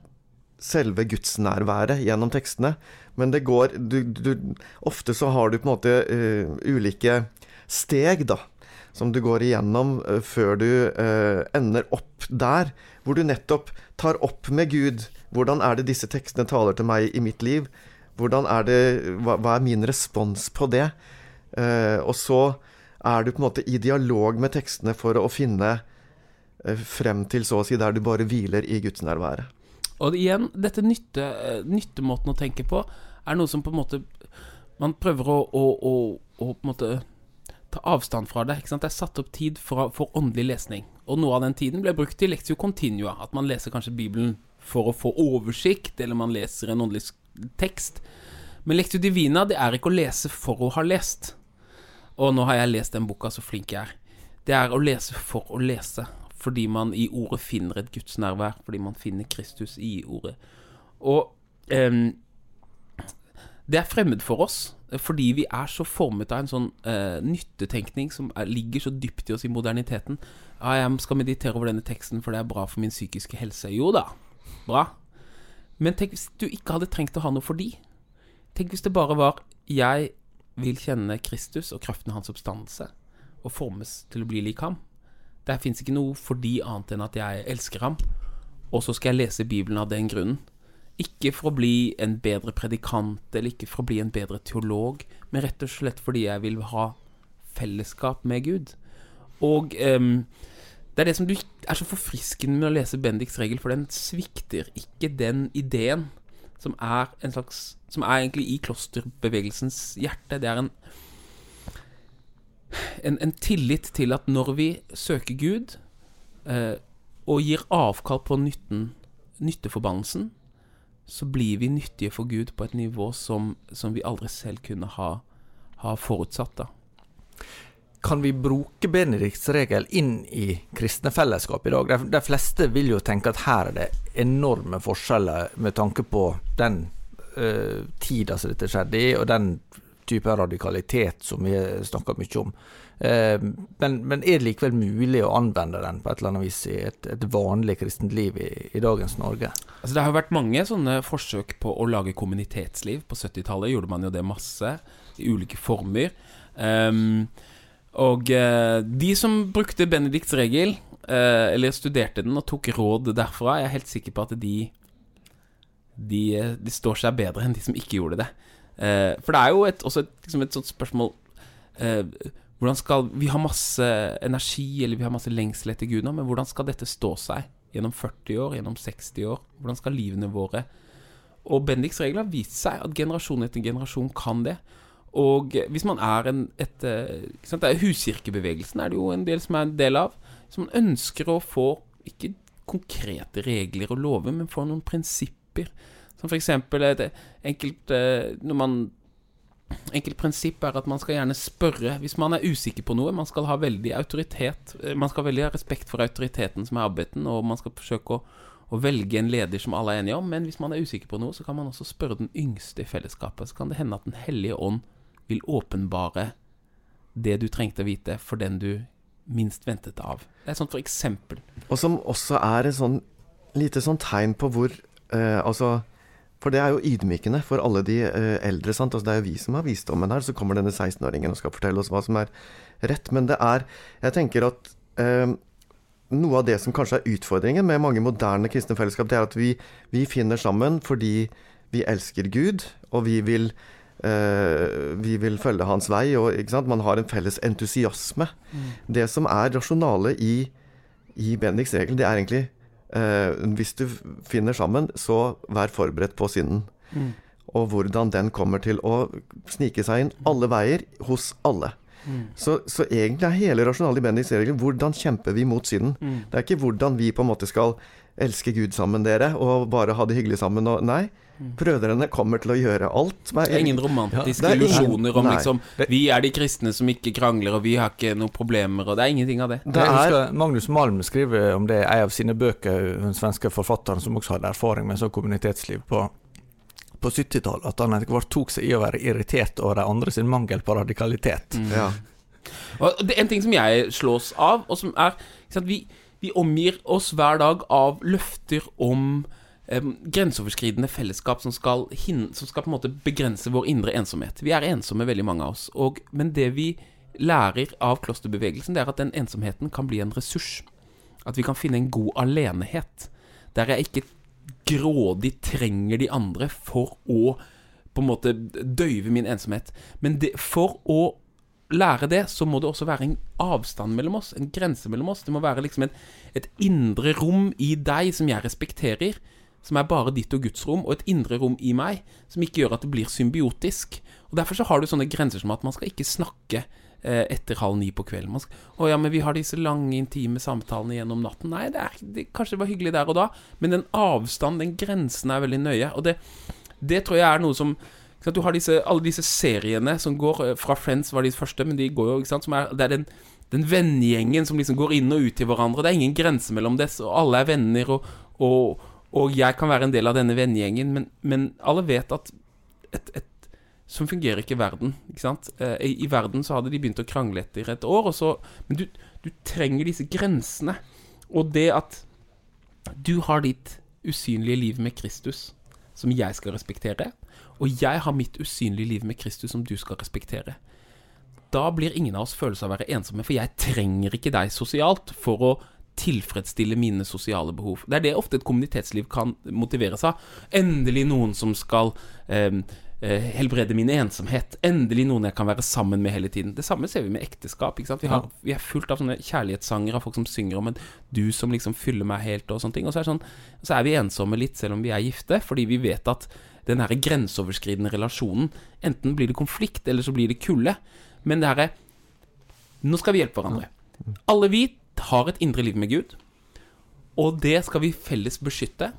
selve gudsnærværet gjennom tekstene. Men det går du, du, Ofte så har du på en måte uh, ulike steg, da. Som du går igjennom uh, før du uh, ender opp der. Hvor du nettopp tar opp med Gud hvordan er det disse tekstene taler til meg i mitt liv? Hvordan er det, hva, hva er min respons på det? Eh, og så er du på en måte i dialog med tekstene for å finne eh, frem til så å si der du bare hviler i gudsnærværet. Og igjen, dette nytte, eh, nyttemåten å tenke på er noe som på en måte Man prøver å, å, å, å på en måte ta avstand fra det. Det er satt opp tid for, for åndelig lesning. Og noe av den tiden ble brukt til lektio continua. At man leser kanskje Bibelen for å få oversikt, eller man leser en åndelig tekst. Men lektio divina det er ikke å lese for å ha lest. Og nå har jeg lest den boka, så flink jeg er. Det er å lese for å lese. Fordi man i ordet finner et gudsnærvær. Fordi man finner Kristus i ordet. Og um, det er fremmed for oss. Fordi vi er så formet av en sånn uh, nyttetenkning som er, ligger så dypt i oss i moderniteten. Ah, jeg skal meditere over denne teksten, for det er bra for min psykiske helse. Jo da, bra. Men tenk hvis du ikke hadde trengt å ha noe for de. Tenk hvis det bare var 'jeg vil kjenne Kristus og kraften hans oppstandelse', og formes til å bli lik ham. Der fins ikke noe for de annet enn at jeg elsker ham, og så skal jeg lese Bibelen av den grunnen. Ikke for å bli en bedre predikant, eller ikke for å bli en bedre teolog, men rett og slett fordi jeg vil ha fellesskap med Gud. Og um, det er det som du er så forfriskende med å lese Bendix regel, for den svikter ikke den ideen som er en slags Som er egentlig i klosterbevegelsens hjerte. Det er en, en, en tillit til at når vi søker Gud eh, og gir avkall på nytten, nytteforbannelsen, så blir vi nyttige for Gud på et nivå som, som vi aldri selv kunne ha, ha forutsatt. da kan vi bruke Benedikts regel inn i kristne fellesskap i dag? De, de, fleste vil jo tenke at her er det enorme forskjeller med tanke på den uh, tida som dette skjedde i, og den type radikalitet som vi snakker mye om. Uh, men, men, er det likevel mulig å anvende den på et eller annet vis i et, et vanlig kristent liv i, i, dagens Norge? Altså Det har vært mange sånne forsøk på å lage kommunitetsliv. På 70-tallet gjorde man jo det masse, i ulike former. Um, og eh, de som brukte Benedikts regel, eh, eller studerte den og tok råd derfra, jeg er helt sikker på at de, de, de står seg bedre enn de som ikke gjorde det. Eh, for det er jo et, også et, liksom et sånt spørsmål eh, Hvordan skal Vi har masse energi, eller vi har masse lengsel etter Gud nå, men hvordan skal dette stå seg gjennom 40 år, gjennom 60 år? Hvordan skal livene våre Og Bendiks regler har vist seg at generasjon etter generasjon kan det. Og hvis man er en et, eh, sant, er Huskirkebevegelsen er det jo en del som er en del av. Som ønsker å få ikke konkrete regler og lover, men få noen prinsipper. Som f.eks. et enkelt eh, Når man enkelt prinsipp er at man skal gjerne spørre hvis man er usikker på noe. Man skal ha veldig autoritet eh, Man skal veldig ha respekt for autoriteten som er abbeten, og man skal forsøke å, å, velge en leder som alle er enige om. Men hvis man er usikker på noe, så kan man også spørre den yngste i fellesskapet. Så kan det hende at Den hellige ånd vil åpenbare det du trengte å vite, for den du minst ventet av. Det er sånn for eksempel. Og som også er et sånn lite sånn tegn på hvor eh, Altså for det er jo ydmykende for alle de eh, eldre. sant? Altså, det er jo vi som har visdommen her. Så kommer denne 16-åringen og skal fortelle oss hva som er rett. Men det er Jeg tenker at eh, noe av det som kanskje er utfordringen med mange moderne kristne fellesskap, det er at vi, vi finner sammen fordi vi elsker Gud, og vi vil Uh, vi vil følge hans vei, og man har en felles entusiasme. Mm. Det som er rasjonale i, i Bendiks regel, det er egentlig Hvis du finner sammen, så vær forberedt på synden. Mm. Og hvordan den kommer til å snike seg inn alle veier, hos alle. Mm. Så, så, egentlig er hele rasjonale regel hvordan kjemper vi mot synden. Mm. Det er ikke hvordan vi på en måte skal elske Gud sammen, dere, og bare ha det hyggelig sammen. Og, nei, Brødrene kommer til å gjøre alt. det er ingen romantiske ja, illusjoner om liksom Vi er de kristne som ikke krangler, og vi har ikke noen problemer, og det er ingenting av det. det er, Magnus Malm skriver om det i en av sine bøker, den svenske forfatteren som også hadde erfaring med sånn kommunitetsliv på, på 70-tallet, at han etter hvert tok seg i å være irritert over de andre sin mangel på radikalitet. Mm. Ja. Og det er En ting som jeg slås av, og som er at vi, vi omgir oss hver dag av løfter om grenseoverskridende fellesskap som skal, som skal, på en måte begrense vår indre ensomhet. Vi er ensomme, veldig mange av oss. Og, men det vi lærer av klosterbevegelsen, det er at den ensomheten kan bli en ressurs. At vi kan finne en god alenehet. Der jeg ikke grådig trenger de andre for å på en måte døyve min ensomhet. Men det, for å lære det, så må det også være en avstand mellom oss, en grense mellom oss. Det må være liksom et, et indre rom i deg som jeg respekterer, som er bare ditt og Guds rom, og et indre rom i meg som ikke gjør at det blir symbiotisk. Og Derfor så har du sånne grenser som at man skal ikke snakke eh, etter halv ni på kvelden. Man skal, 'Å ja, men vi har disse lange, intime samtalene gjennom natten.' Nei, det er, det, kanskje det var hyggelig der og da, men den avstanden, den grensen, er veldig nøye. Og det, det tror jeg er noe som du har disse, alle disse seriene som går eh, Fra Friends var de første, men de går jo ikke sant, er, Det er den, den vennegjengen som liksom går inn og ut til hverandre. Det er ingen grense mellom disse, og alle er venner. og, og og jeg kan være en del av denne vennegjengen, men, men, alle vet at et, et, Sånn fungerer ikke verden. ikke sant? Eh, I, I, verden så hadde de begynt å krangle etter et år, og så, men du, du, trenger disse grensene. Og det at du har ditt usynlige liv med Kristus, som jeg skal respektere, og jeg har mitt usynlige liv med Kristus, som du skal respektere. Da blir ingen av oss følelse av å være ensomme, for jeg trenger ikke deg sosialt for å tilfredsstille mine sosiale behov. Det er det ofte et kommunitetsliv kan motiveres av. Endelig noen som skal eh, helbrede min ensomhet. Endelig noen jeg kan være sammen med hele tiden. Det samme ser vi med ekteskap. Vi, har, vi, er fullt av sånne kjærlighetssanger av folk som synger om en du som liksom fyller meg helt, og sånne ting. Og så er, sånn, så er vi ensomme litt selv om vi er gifte, fordi vi vet at den her grenseoverskridende relasjonen Enten blir det konflikt, eller så blir det kulde. Men det her er Nå skal vi hjelpe hverandre. Alle vi har et indre liv med Gud, og det skal vi felles beskytte.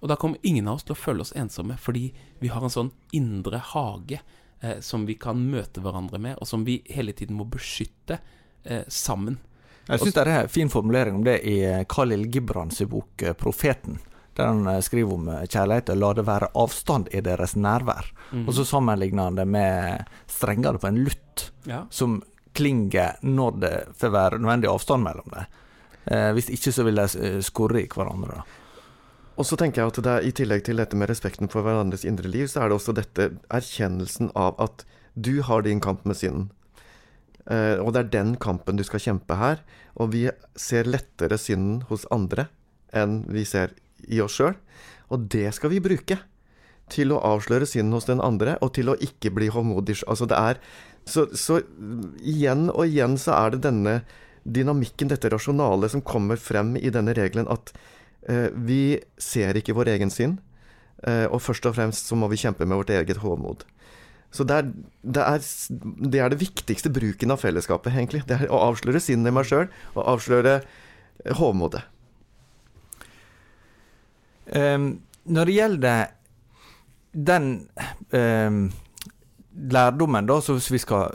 Og da kommer ingen av oss til å føle oss ensomme, fordi vi har en sånn indre hage eh, som vi kan møte hverandre med, og som vi hele tiden må beskytte eh, sammen. Jeg syns det er en fin formulering om det i eh, Khalil Gibrans bok eh, 'Profeten'. Der han eh, skriver om kjærlighet og 'la det være avstand i deres nærvær'. Mm. Og så sammenligner han det med strengene på en lutt, ja. som klinger når det får være nødvendig avstand mellom dem. Eh, hvis ikke så vil de eh, skurre i hverandre. Og så tenker jeg at det er, I tillegg til dette med respekten for hverandres indre liv, så er det også dette erkjennelsen av at du har din kamp med synden. Eh, og det er den kampen du skal kjempe her. Og vi ser lettere synden hos andre enn vi ser i oss sjøl. Og det skal vi bruke til å avsløre synden hos den andre, og til å ikke bli håndmodig. Altså det er så, så, igjen og igjen så er det denne dynamikken, dette rasjonale, som kommer frem i denne regelen at eh, vi ser ikke vår egen synd, eh, og først og fremst så må vi kjempe med vårt eget hovmod. Så det er, det, er, det er, det viktigste bruken av fellesskapet, egentlig. Det er å avsløre sinnet i meg sjøl, og avsløre eh, hovmodet. Um, når det gjelder den eh, lærdommen, da, så hvis vi skal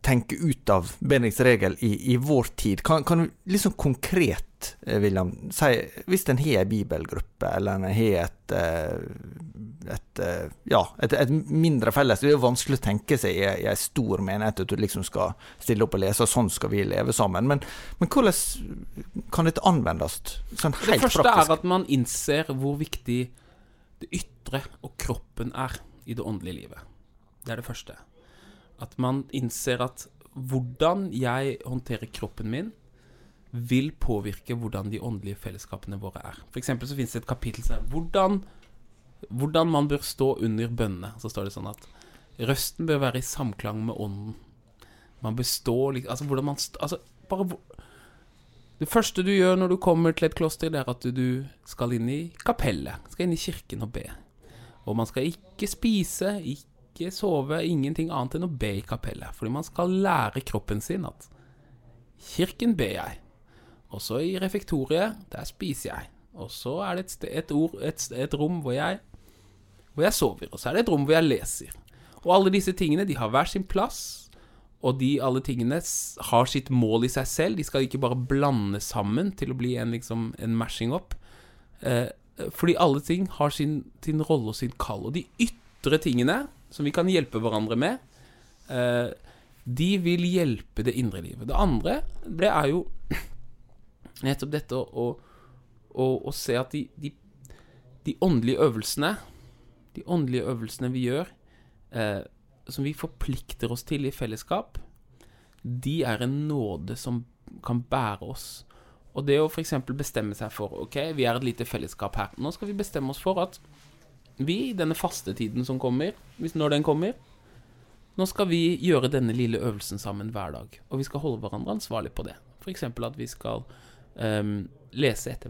tenke ut av Benedikts regel i, i, vår tid, kan, kan du liksom konkret, eh, William, si hvis en har en bibelgruppe, eller en har et, eh, et, eh, ja, et, et, mindre felles Det er jo vanskelig å tenke seg i, i en stor menighet at du liksom skal stille opp og lese, og sånn skal vi leve sammen. Men, men hvordan kan dette anvendes sånn helt praktisk? Det første praktisk? er at man innser hvor viktig det ytre og kroppen er i det åndelige livet. Det er det første. At man innser at hvordan jeg håndterer kroppen min, vil påvirke hvordan de åndelige fellesskapene våre er. For eksempel så finnes det et kapittel som er hvordan, hvordan man bør stå under bønnene. Så står det sånn at røsten bør være i samklang med ånden. Man bør stå Altså hvordan man Altså bare Det første du gjør når du kommer til et kloster, det er at du skal inn i kapellet. Skal inn i kirken og be. Og man skal ikke spise, ikke sove, ingenting annet enn å be i kapellet. Fordi man skal lære kroppen sin at kirken ber jeg. Og så i refektoriet, der spiser jeg. Og så er det et, sted, et, ord, et, et rom hvor jeg, hvor jeg sover. Og så er det et rom hvor jeg leser. Og alle disse tingene, de har hver sin plass. Og de alle tingene har sitt mål i seg selv. De skal ikke bare blande sammen til å bli en, liksom, en mashing up. Eh, fordi alle ting har sin, sin rolle og sin kall. Og de ytre tingene, som vi kan hjelpe hverandre med, eh, de vil hjelpe det indre livet. Det andre, det er jo nettopp dette å, å, å se at de, de, de, åndelige øvelsene De åndelige øvelsene vi gjør, eh, som vi forplikter oss til i fellesskap, de er en nåde som kan bære oss og det å f.eks. bestemme seg for Ok, vi er et lite fellesskap her. Nå skal vi bestemme oss for at vi, denne fastetiden som kommer, hvis når den kommer Nå skal vi gjøre denne lille øvelsen sammen hver dag. Og vi skal holde hverandre ansvarlig på det. F.eks. at vi skal um, lese et,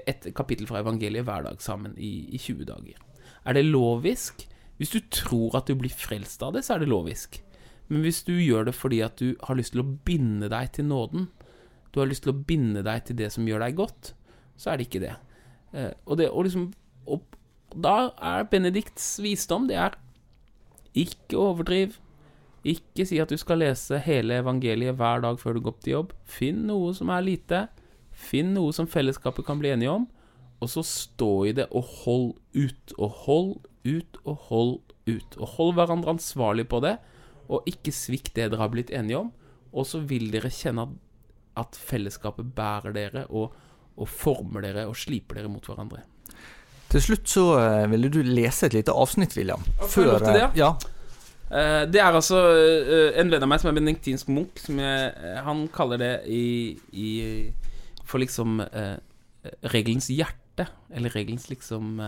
et, kapittel fra evangeliet hver dag sammen i, i 20 dager. Er det lovisk? Hvis du tror at du blir frelst av det, så er det lovisk. Men hvis du gjør det fordi at du har lyst til å binde deg til nåden, du har lyst til å binde deg til det som gjør deg godt, så er det ikke det. Eh, og, det, og, liksom, og da er Benedikts visdom det er ikke overdriv. Ikke si at du skal lese hele evangeliet hver dag før du går opp til jobb. Finn noe som er lite. Finn noe som fellesskapet kan bli enige om. Og så stå i det, og hold ut. Og hold ut, og hold ut. Og hold hverandre ansvarlig på det, og ikke svikt det dere har blitt enige om. Og så vil dere kjenne at fellesskapet bærer dere og, og former dere og sliper dere mot hverandre. Til slutt så uh, ville du lese et lite avsnitt, William. Før, det? ja. ja. Uh, det er altså en venn av meg som er benediktinsk munk, som jeg, han kaller det i, i For liksom regelens hjerte. Eller regelens liksom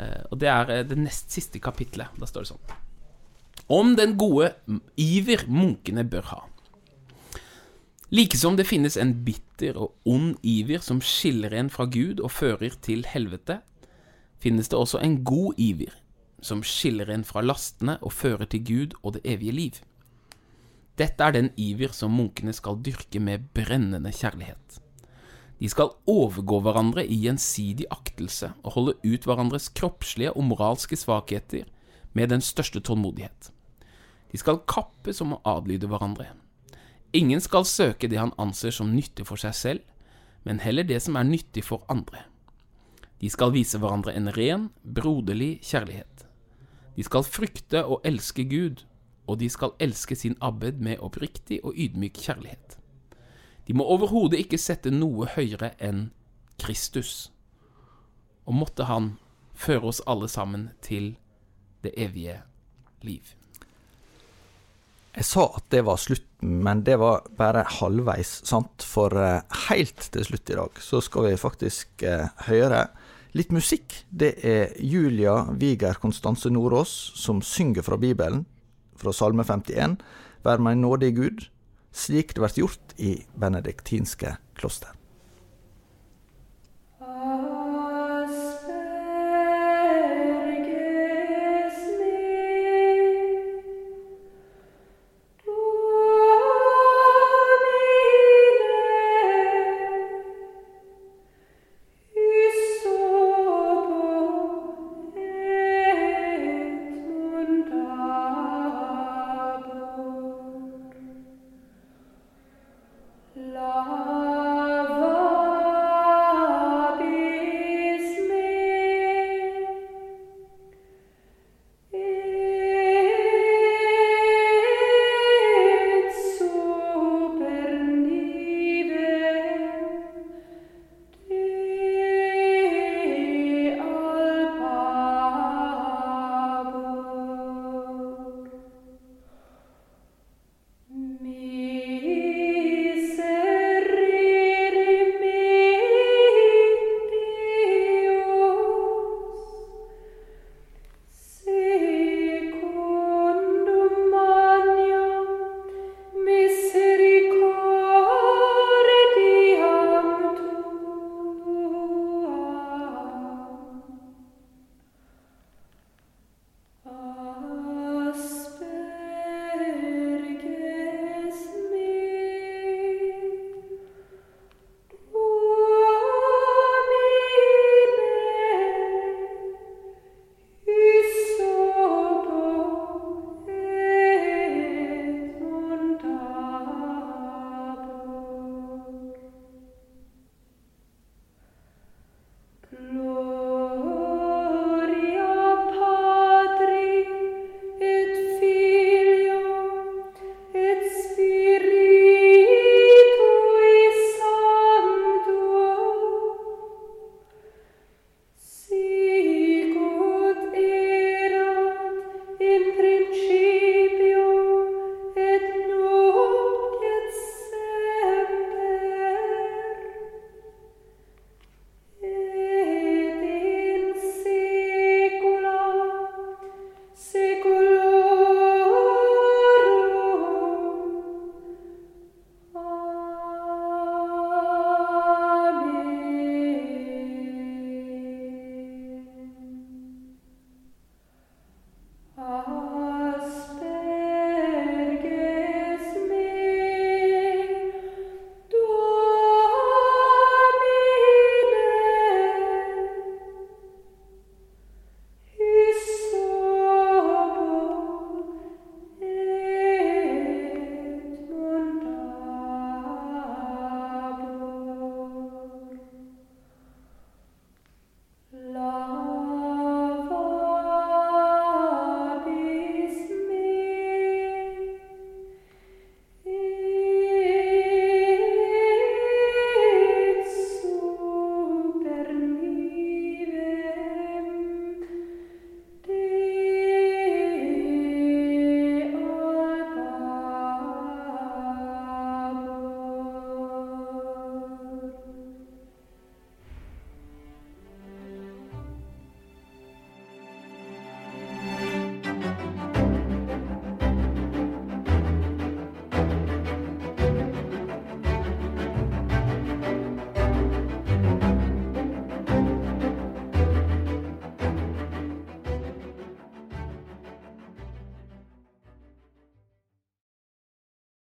Og det er det nest siste kapitlet. Da står det sånn Om den gode iver munkene bør ha. Likesom det finnes en bitter og ond iver som skiller en fra Gud og fører til helvete, finnes det også en god iver som skiller en fra lastene og fører til Gud og det evige liv. Dette er den iver som munkene skal dyrke med brennende kjærlighet. De skal overgå hverandre i gjensidig aktelse og holde ut hverandres kroppslige og moralske svakheter med den største tålmodighet. De skal kappes om å adlyde hverandre, Ingen skal søke det han anser som nyttig for seg selv, men heller det som er nyttig for andre. De skal vise hverandre en ren, broderlig kjærlighet. De skal frykte og elske Gud, og de skal elske sin abbed med oppriktig og ydmyk kjærlighet. De må overhodet ikke sette noe høyere enn Kristus, og måtte Han føre oss alle sammen til det evige liv. Jeg sa at det var slutten, men det var bare halvveis sant. For uh, helt til slutt i dag så skal vi faktisk uh, høre litt musikk. Det er Julia Viger Konstanse Nordås som synger fra Bibelen, fra Salme 51. Vær meg nådig Gud, slik det blir gjort i benediktinske kloster.